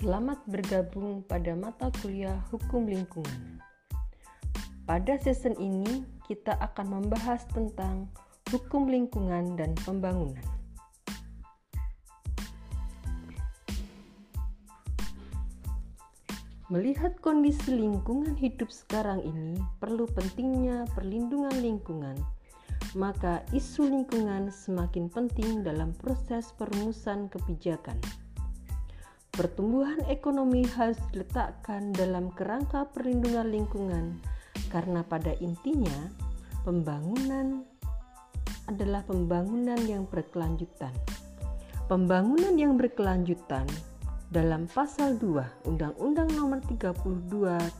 Selamat bergabung pada mata kuliah Hukum Lingkungan. Pada season ini, kita akan membahas tentang hukum lingkungan dan pembangunan. Melihat kondisi lingkungan hidup sekarang ini, perlu pentingnya perlindungan lingkungan. Maka, isu lingkungan semakin penting dalam proses perumusan kebijakan. Pertumbuhan ekonomi harus diletakkan dalam kerangka perlindungan lingkungan karena pada intinya pembangunan adalah pembangunan yang berkelanjutan. Pembangunan yang berkelanjutan dalam pasal 2 Undang-Undang Nomor 32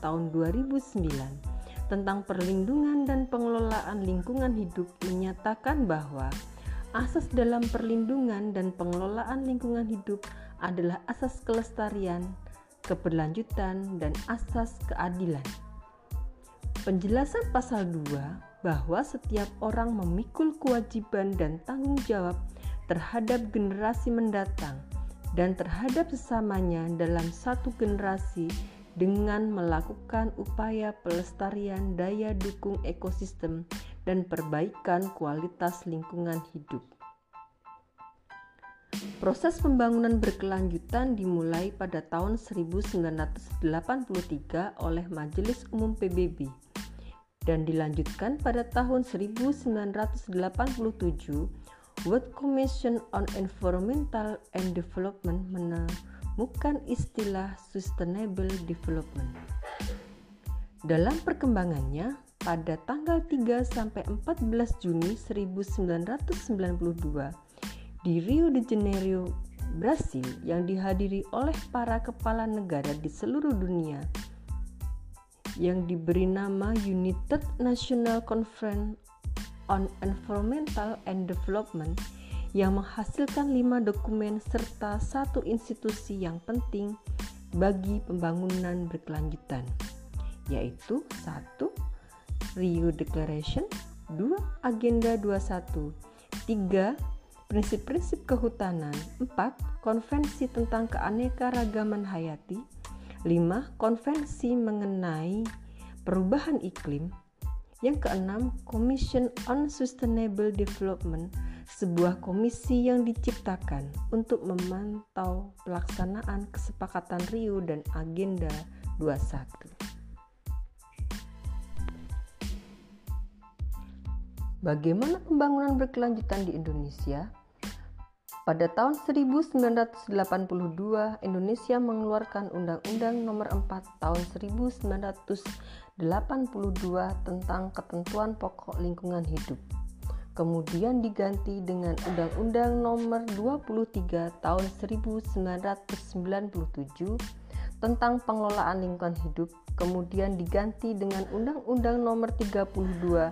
Tahun 2009 tentang perlindungan dan pengelolaan lingkungan hidup menyatakan bahwa asas dalam perlindungan dan pengelolaan lingkungan hidup adalah asas kelestarian, keberlanjutan, dan asas keadilan. Penjelasan pasal 2 bahwa setiap orang memikul kewajiban dan tanggung jawab terhadap generasi mendatang dan terhadap sesamanya dalam satu generasi dengan melakukan upaya pelestarian daya dukung ekosistem dan perbaikan kualitas lingkungan hidup. Proses pembangunan berkelanjutan dimulai pada tahun 1983 oleh Majelis Umum PBB dan dilanjutkan pada tahun 1987 World Commission on Environmental and Development menemukan istilah Sustainable Development. Dalam perkembangannya, pada tanggal 3 sampai 14 Juni 1992 di Rio de Janeiro, Brasil yang dihadiri oleh para kepala negara di seluruh dunia yang diberi nama United National Conference on Environmental and Development yang menghasilkan lima dokumen serta satu institusi yang penting bagi pembangunan berkelanjutan yaitu satu Rio Declaration 2 Agenda 21 3 prinsip-prinsip kehutanan, 4. Konvensi tentang keanekaragaman hayati, 5. Konvensi mengenai perubahan iklim, yang keenam, Commission on Sustainable Development, sebuah komisi yang diciptakan untuk memantau pelaksanaan kesepakatan Rio dan Agenda 21. Bagaimana pembangunan berkelanjutan di Indonesia? Pada tahun 1982, Indonesia mengeluarkan Undang-Undang Nomor 4 Tahun 1982 tentang ketentuan pokok lingkungan hidup. Kemudian diganti dengan Undang-Undang Nomor 23 Tahun 1997 tentang pengelolaan lingkungan hidup, kemudian diganti dengan Undang-Undang Nomor 32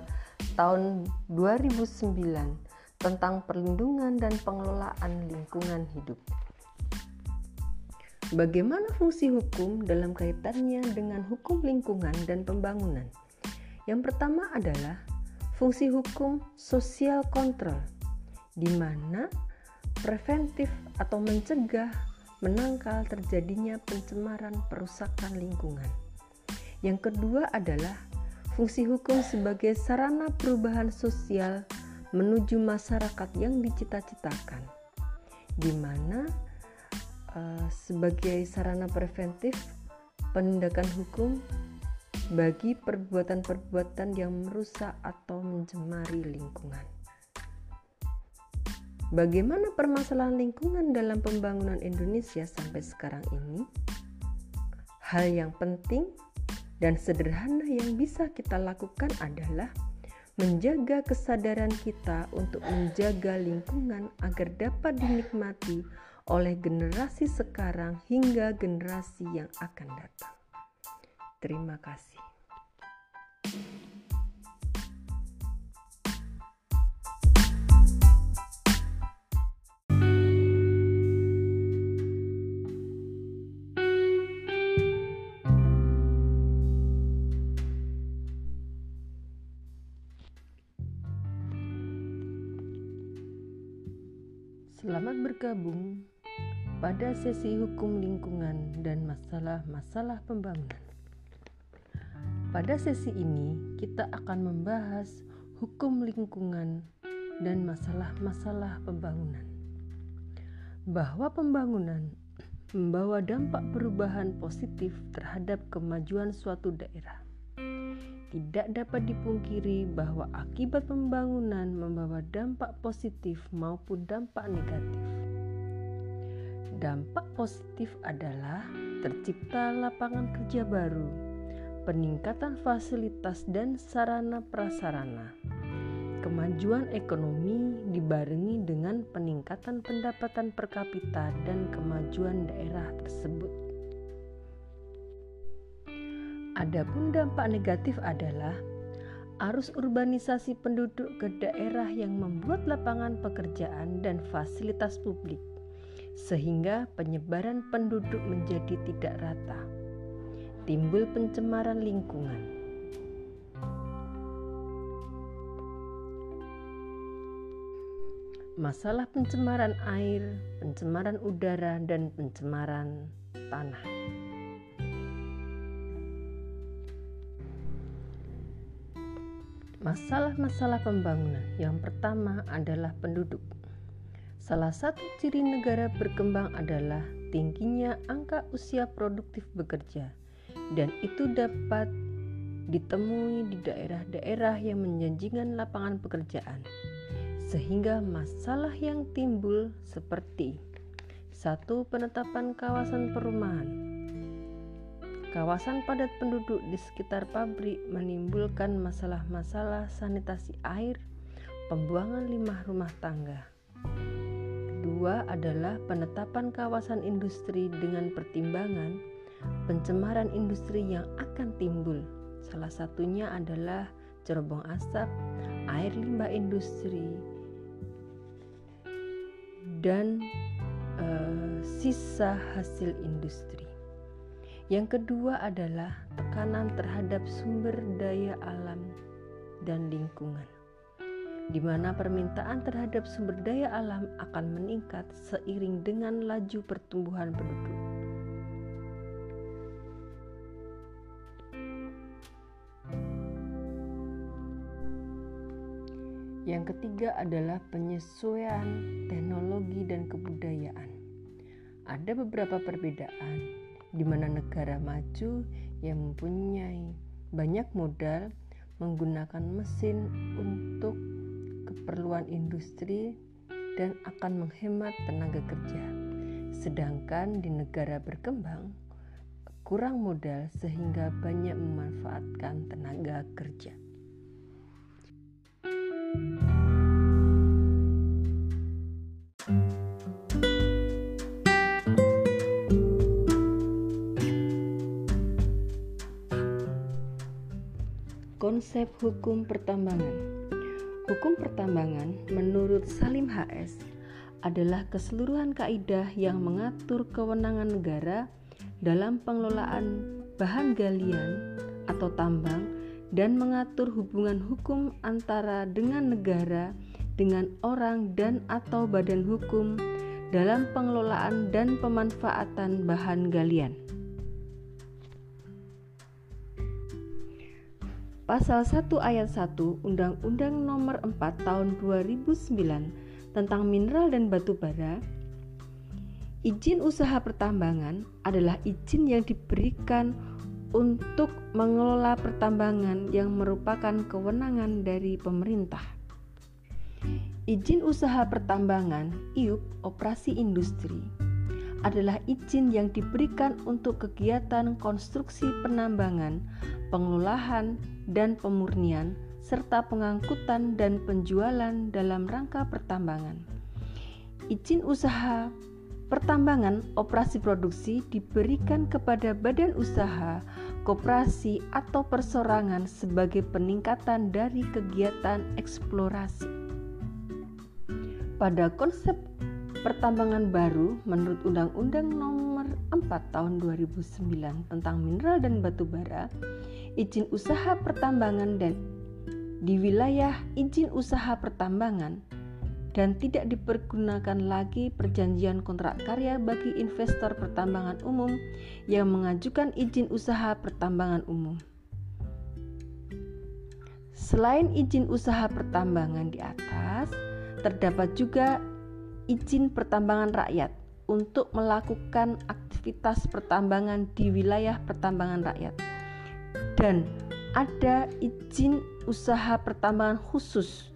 Tahun 2009 tentang perlindungan dan pengelolaan lingkungan hidup. Bagaimana fungsi hukum dalam kaitannya dengan hukum lingkungan dan pembangunan? Yang pertama adalah fungsi hukum sosial kontrol, di mana preventif atau mencegah menangkal terjadinya pencemaran perusakan lingkungan. Yang kedua adalah fungsi hukum sebagai sarana perubahan sosial menuju masyarakat yang dicita-citakan, di mana uh, sebagai sarana preventif penindakan hukum bagi perbuatan-perbuatan yang merusak atau mencemari lingkungan. Bagaimana permasalahan lingkungan dalam pembangunan Indonesia sampai sekarang ini? Hal yang penting dan sederhana yang bisa kita lakukan adalah menjaga kesadaran kita untuk menjaga lingkungan agar dapat dinikmati oleh generasi sekarang hingga generasi yang akan datang. Terima kasih. Selamat bergabung pada sesi hukum lingkungan dan masalah-masalah pembangunan. Pada sesi ini, kita akan membahas hukum lingkungan dan masalah-masalah pembangunan. Bahwa pembangunan membawa dampak perubahan positif terhadap kemajuan suatu daerah. Tidak dapat dipungkiri bahwa akibat pembangunan membawa dampak positif maupun dampak negatif. Dampak positif adalah tercipta lapangan kerja baru, peningkatan fasilitas dan sarana prasarana. Kemajuan ekonomi dibarengi dengan peningkatan pendapatan per kapita dan kemajuan daerah tersebut. Adapun dampak negatif adalah arus urbanisasi penduduk ke daerah yang membuat lapangan pekerjaan dan fasilitas publik, sehingga penyebaran penduduk menjadi tidak rata timbul pencemaran lingkungan. Masalah pencemaran air, pencemaran udara, dan pencemaran tanah. Masalah-masalah pembangunan yang pertama adalah penduduk. Salah satu ciri negara berkembang adalah tingginya angka usia produktif bekerja dan itu dapat ditemui di daerah-daerah yang menjanjikan lapangan pekerjaan. Sehingga masalah yang timbul seperti satu penetapan kawasan perumahan. Kawasan padat penduduk di sekitar pabrik menimbulkan masalah-masalah sanitasi air, pembuangan limbah rumah tangga. Kedua adalah penetapan kawasan industri dengan pertimbangan pencemaran industri yang akan timbul. Salah satunya adalah cerobong asap, air limbah industri, dan uh, sisa hasil industri. Yang kedua adalah tekanan terhadap sumber daya alam dan lingkungan, di mana permintaan terhadap sumber daya alam akan meningkat seiring dengan laju pertumbuhan penduduk. Yang ketiga adalah penyesuaian teknologi dan kebudayaan. Ada beberapa perbedaan di mana negara maju yang mempunyai banyak modal menggunakan mesin untuk keperluan industri dan akan menghemat tenaga kerja. Sedangkan di negara berkembang kurang modal sehingga banyak memanfaatkan tenaga kerja. Konsep hukum pertambangan Hukum pertambangan menurut Salim HS adalah keseluruhan kaidah yang mengatur kewenangan negara dalam pengelolaan bahan galian atau tambang dan mengatur hubungan hukum antara dengan negara, dengan orang dan atau badan hukum dalam pengelolaan dan pemanfaatan bahan galian. Pasal 1 ayat 1 Undang-Undang Nomor 4 Tahun 2009 tentang mineral dan batu bara Izin usaha pertambangan adalah izin yang diberikan untuk mengelola pertambangan yang merupakan kewenangan dari pemerintah. Izin usaha pertambangan (IUP) operasi industri adalah izin yang diberikan untuk kegiatan konstruksi penambangan, pengelolaan, dan pemurnian serta pengangkutan dan penjualan dalam rangka pertambangan. Izin usaha Pertambangan operasi produksi diberikan kepada badan usaha, koperasi, atau persorangan sebagai peningkatan dari kegiatan eksplorasi. Pada konsep pertambangan baru menurut Undang-Undang Nomor 4 Tahun 2009 tentang mineral dan batu bara, izin usaha pertambangan dan di wilayah izin usaha pertambangan dan tidak dipergunakan lagi perjanjian kontrak karya bagi investor pertambangan umum yang mengajukan izin usaha pertambangan umum. Selain izin usaha pertambangan di atas, terdapat juga izin pertambangan rakyat untuk melakukan aktivitas pertambangan di wilayah pertambangan rakyat. Dan ada izin usaha pertambangan khusus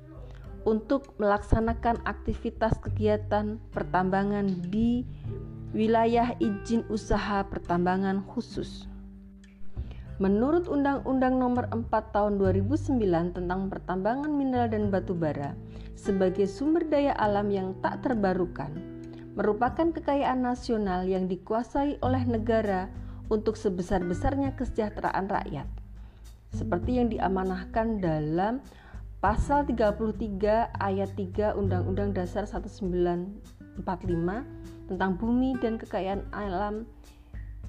untuk melaksanakan aktivitas kegiatan pertambangan di wilayah izin usaha pertambangan khusus. Menurut Undang-Undang Nomor 4 Tahun 2009 tentang Pertambangan Mineral dan Batu Bara sebagai sumber daya alam yang tak terbarukan, merupakan kekayaan nasional yang dikuasai oleh negara untuk sebesar-besarnya kesejahteraan rakyat. Seperti yang diamanahkan dalam Pasal 33 ayat 3 Undang-Undang Dasar 1945 tentang bumi dan kekayaan alam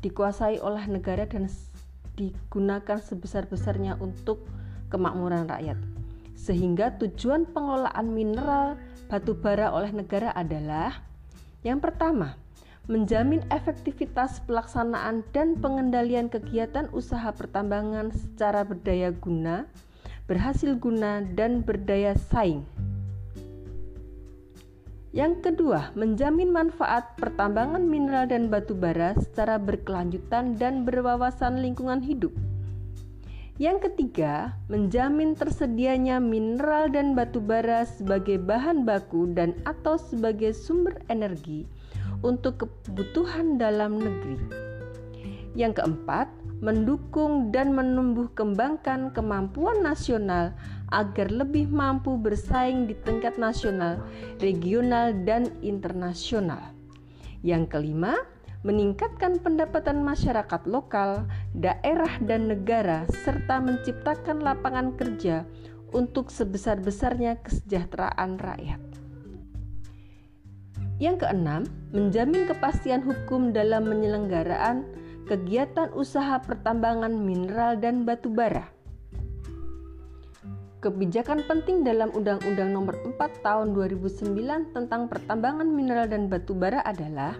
dikuasai oleh negara dan digunakan sebesar-besarnya untuk kemakmuran rakyat. Sehingga tujuan pengelolaan mineral batu bara oleh negara adalah yang pertama, menjamin efektivitas pelaksanaan dan pengendalian kegiatan usaha pertambangan secara berdaya guna berhasil guna, dan berdaya saing. Yang kedua, menjamin manfaat pertambangan mineral dan batu bara secara berkelanjutan dan berwawasan lingkungan hidup. Yang ketiga, menjamin tersedianya mineral dan batu bara sebagai bahan baku dan atau sebagai sumber energi untuk kebutuhan dalam negeri. Yang keempat, mendukung dan menumbuh kembangkan kemampuan nasional agar lebih mampu bersaing di tingkat nasional, regional, dan internasional. Yang kelima, meningkatkan pendapatan masyarakat lokal, daerah, dan negara, serta menciptakan lapangan kerja untuk sebesar-besarnya kesejahteraan rakyat. Yang keenam, menjamin kepastian hukum dalam penyelenggaraan kegiatan usaha pertambangan mineral dan batu bara. Kebijakan penting dalam Undang-Undang Nomor 4 Tahun 2009 tentang pertambangan mineral dan batu bara adalah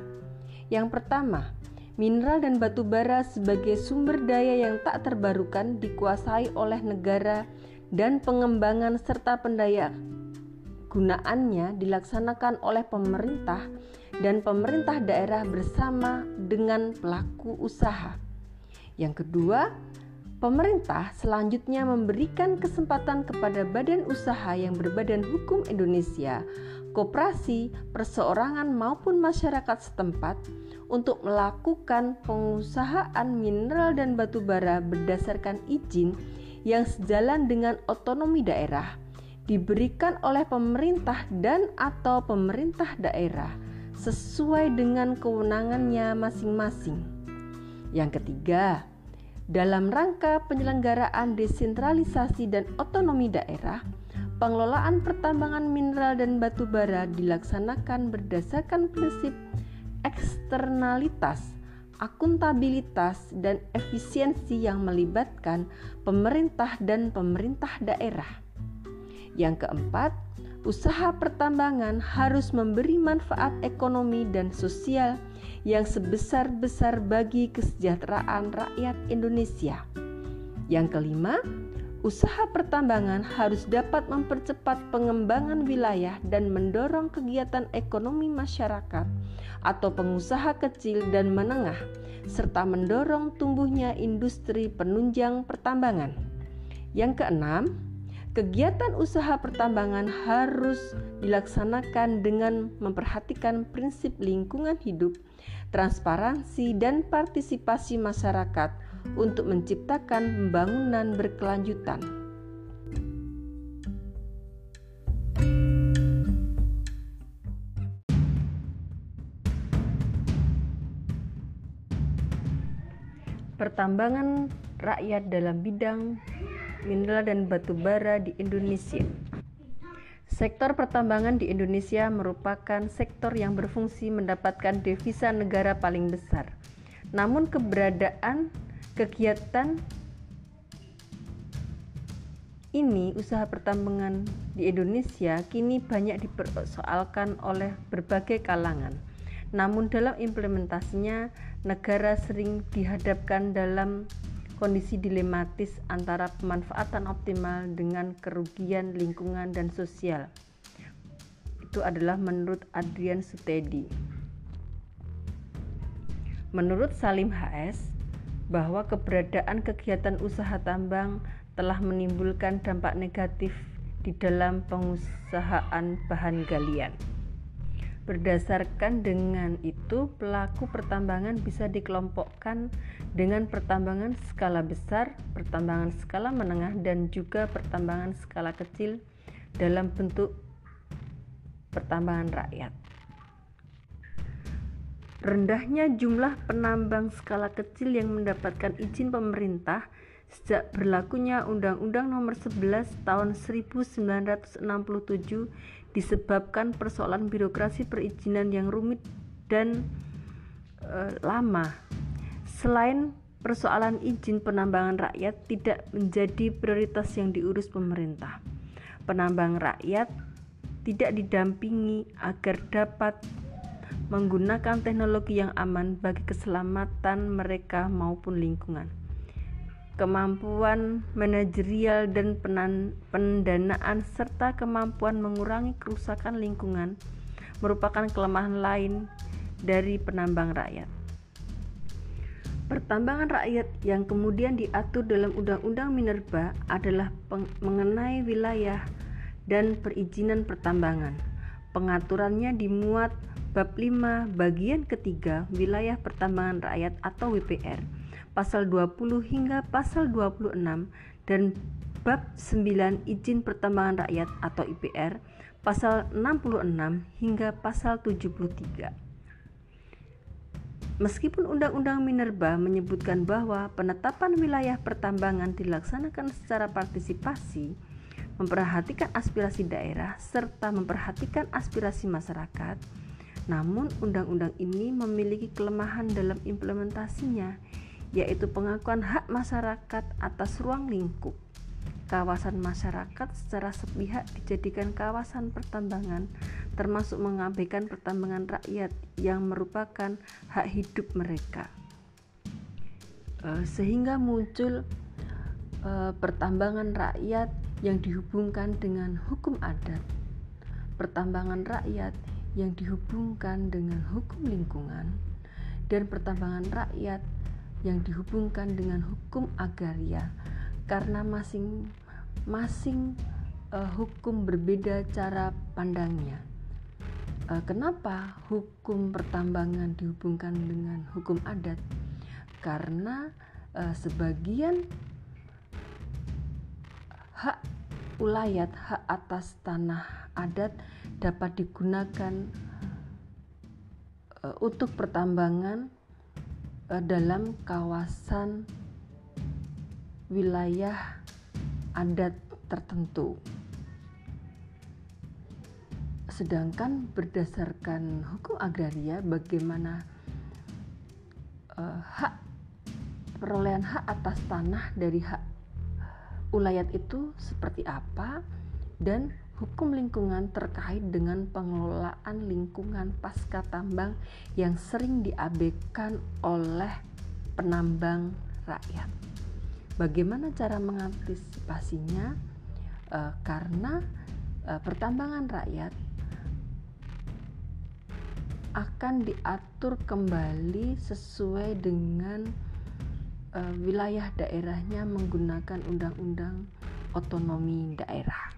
yang pertama, mineral dan batu bara sebagai sumber daya yang tak terbarukan dikuasai oleh negara dan pengembangan serta pendaya gunaannya dilaksanakan oleh pemerintah dan pemerintah daerah bersama dengan pelaku usaha. Yang kedua, pemerintah selanjutnya memberikan kesempatan kepada badan usaha yang berbadan hukum Indonesia, koperasi, perseorangan maupun masyarakat setempat untuk melakukan pengusahaan mineral dan batu bara berdasarkan izin yang sejalan dengan otonomi daerah diberikan oleh pemerintah dan atau pemerintah daerah sesuai dengan kewenangannya masing-masing. Yang ketiga, dalam rangka penyelenggaraan desentralisasi dan otonomi daerah, pengelolaan pertambangan mineral dan batu bara dilaksanakan berdasarkan prinsip eksternalitas, akuntabilitas, dan efisiensi yang melibatkan pemerintah dan pemerintah daerah. Yang keempat, usaha pertambangan harus memberi manfaat ekonomi dan sosial yang sebesar-besar bagi kesejahteraan rakyat Indonesia. Yang kelima, usaha pertambangan harus dapat mempercepat pengembangan wilayah dan mendorong kegiatan ekonomi masyarakat atau pengusaha kecil dan menengah, serta mendorong tumbuhnya industri penunjang pertambangan. Yang keenam, Kegiatan usaha pertambangan harus dilaksanakan dengan memperhatikan prinsip lingkungan hidup, transparansi, dan partisipasi masyarakat untuk menciptakan pembangunan berkelanjutan. Pertambangan rakyat dalam bidang mineral dan batu bara di Indonesia. Sektor pertambangan di Indonesia merupakan sektor yang berfungsi mendapatkan devisa negara paling besar. Namun keberadaan kegiatan ini usaha pertambangan di Indonesia kini banyak dipersoalkan oleh berbagai kalangan. Namun dalam implementasinya negara sering dihadapkan dalam kondisi dilematis antara pemanfaatan optimal dengan kerugian lingkungan dan sosial. Itu adalah menurut Adrian Sutedi. Menurut Salim HS, bahwa keberadaan kegiatan usaha tambang telah menimbulkan dampak negatif di dalam pengusahaan bahan galian. Berdasarkan dengan itu, pelaku pertambangan bisa dikelompokkan dengan pertambangan skala besar, pertambangan skala menengah, dan juga pertambangan skala kecil dalam bentuk pertambangan rakyat. Rendahnya jumlah penambang skala kecil yang mendapatkan izin pemerintah sejak berlakunya Undang-Undang Nomor 11 Tahun 1967 disebabkan persoalan birokrasi perizinan yang rumit dan e, lama. Selain persoalan izin penambangan rakyat tidak menjadi prioritas yang diurus pemerintah. Penambang rakyat tidak didampingi agar dapat menggunakan teknologi yang aman bagi keselamatan mereka maupun lingkungan. Kemampuan manajerial dan pendanaan serta kemampuan mengurangi kerusakan lingkungan merupakan kelemahan lain dari penambang rakyat. Pertambangan rakyat yang kemudian diatur dalam Undang-Undang Minerba adalah mengenai wilayah dan perizinan pertambangan. Pengaturannya dimuat Bab 5 bagian ketiga wilayah pertambangan rakyat atau WPR pasal 20 hingga pasal 26 dan bab 9 izin pertambangan rakyat atau IPR pasal 66 hingga pasal 73. Meskipun Undang-Undang Minerba menyebutkan bahwa penetapan wilayah pertambangan dilaksanakan secara partisipasi, memperhatikan aspirasi daerah serta memperhatikan aspirasi masyarakat, namun, undang-undang ini memiliki kelemahan dalam implementasinya, yaitu pengakuan hak masyarakat atas ruang lingkup. Kawasan masyarakat secara sepihak dijadikan kawasan pertambangan, termasuk mengabaikan pertambangan rakyat yang merupakan hak hidup mereka. Eh, sehingga muncul eh, pertambangan rakyat yang dihubungkan dengan hukum adat. Pertambangan rakyat yang dihubungkan dengan hukum lingkungan dan pertambangan rakyat yang dihubungkan dengan hukum agraria karena masing-masing uh, hukum berbeda cara pandangnya. Uh, kenapa hukum pertambangan dihubungkan dengan hukum adat? Karena uh, sebagian hak ulayat, hak atas tanah adat dapat digunakan untuk pertambangan dalam kawasan wilayah adat tertentu. Sedangkan berdasarkan hukum agraria bagaimana uh, hak perolehan hak atas tanah dari hak ulayat itu seperti apa dan hukum lingkungan terkait dengan pengelolaan lingkungan pasca tambang yang sering diabaikan oleh penambang rakyat. Bagaimana cara mengantisipasinya? E, karena e, pertambangan rakyat akan diatur kembali sesuai dengan e, wilayah daerahnya menggunakan undang-undang otonomi daerah.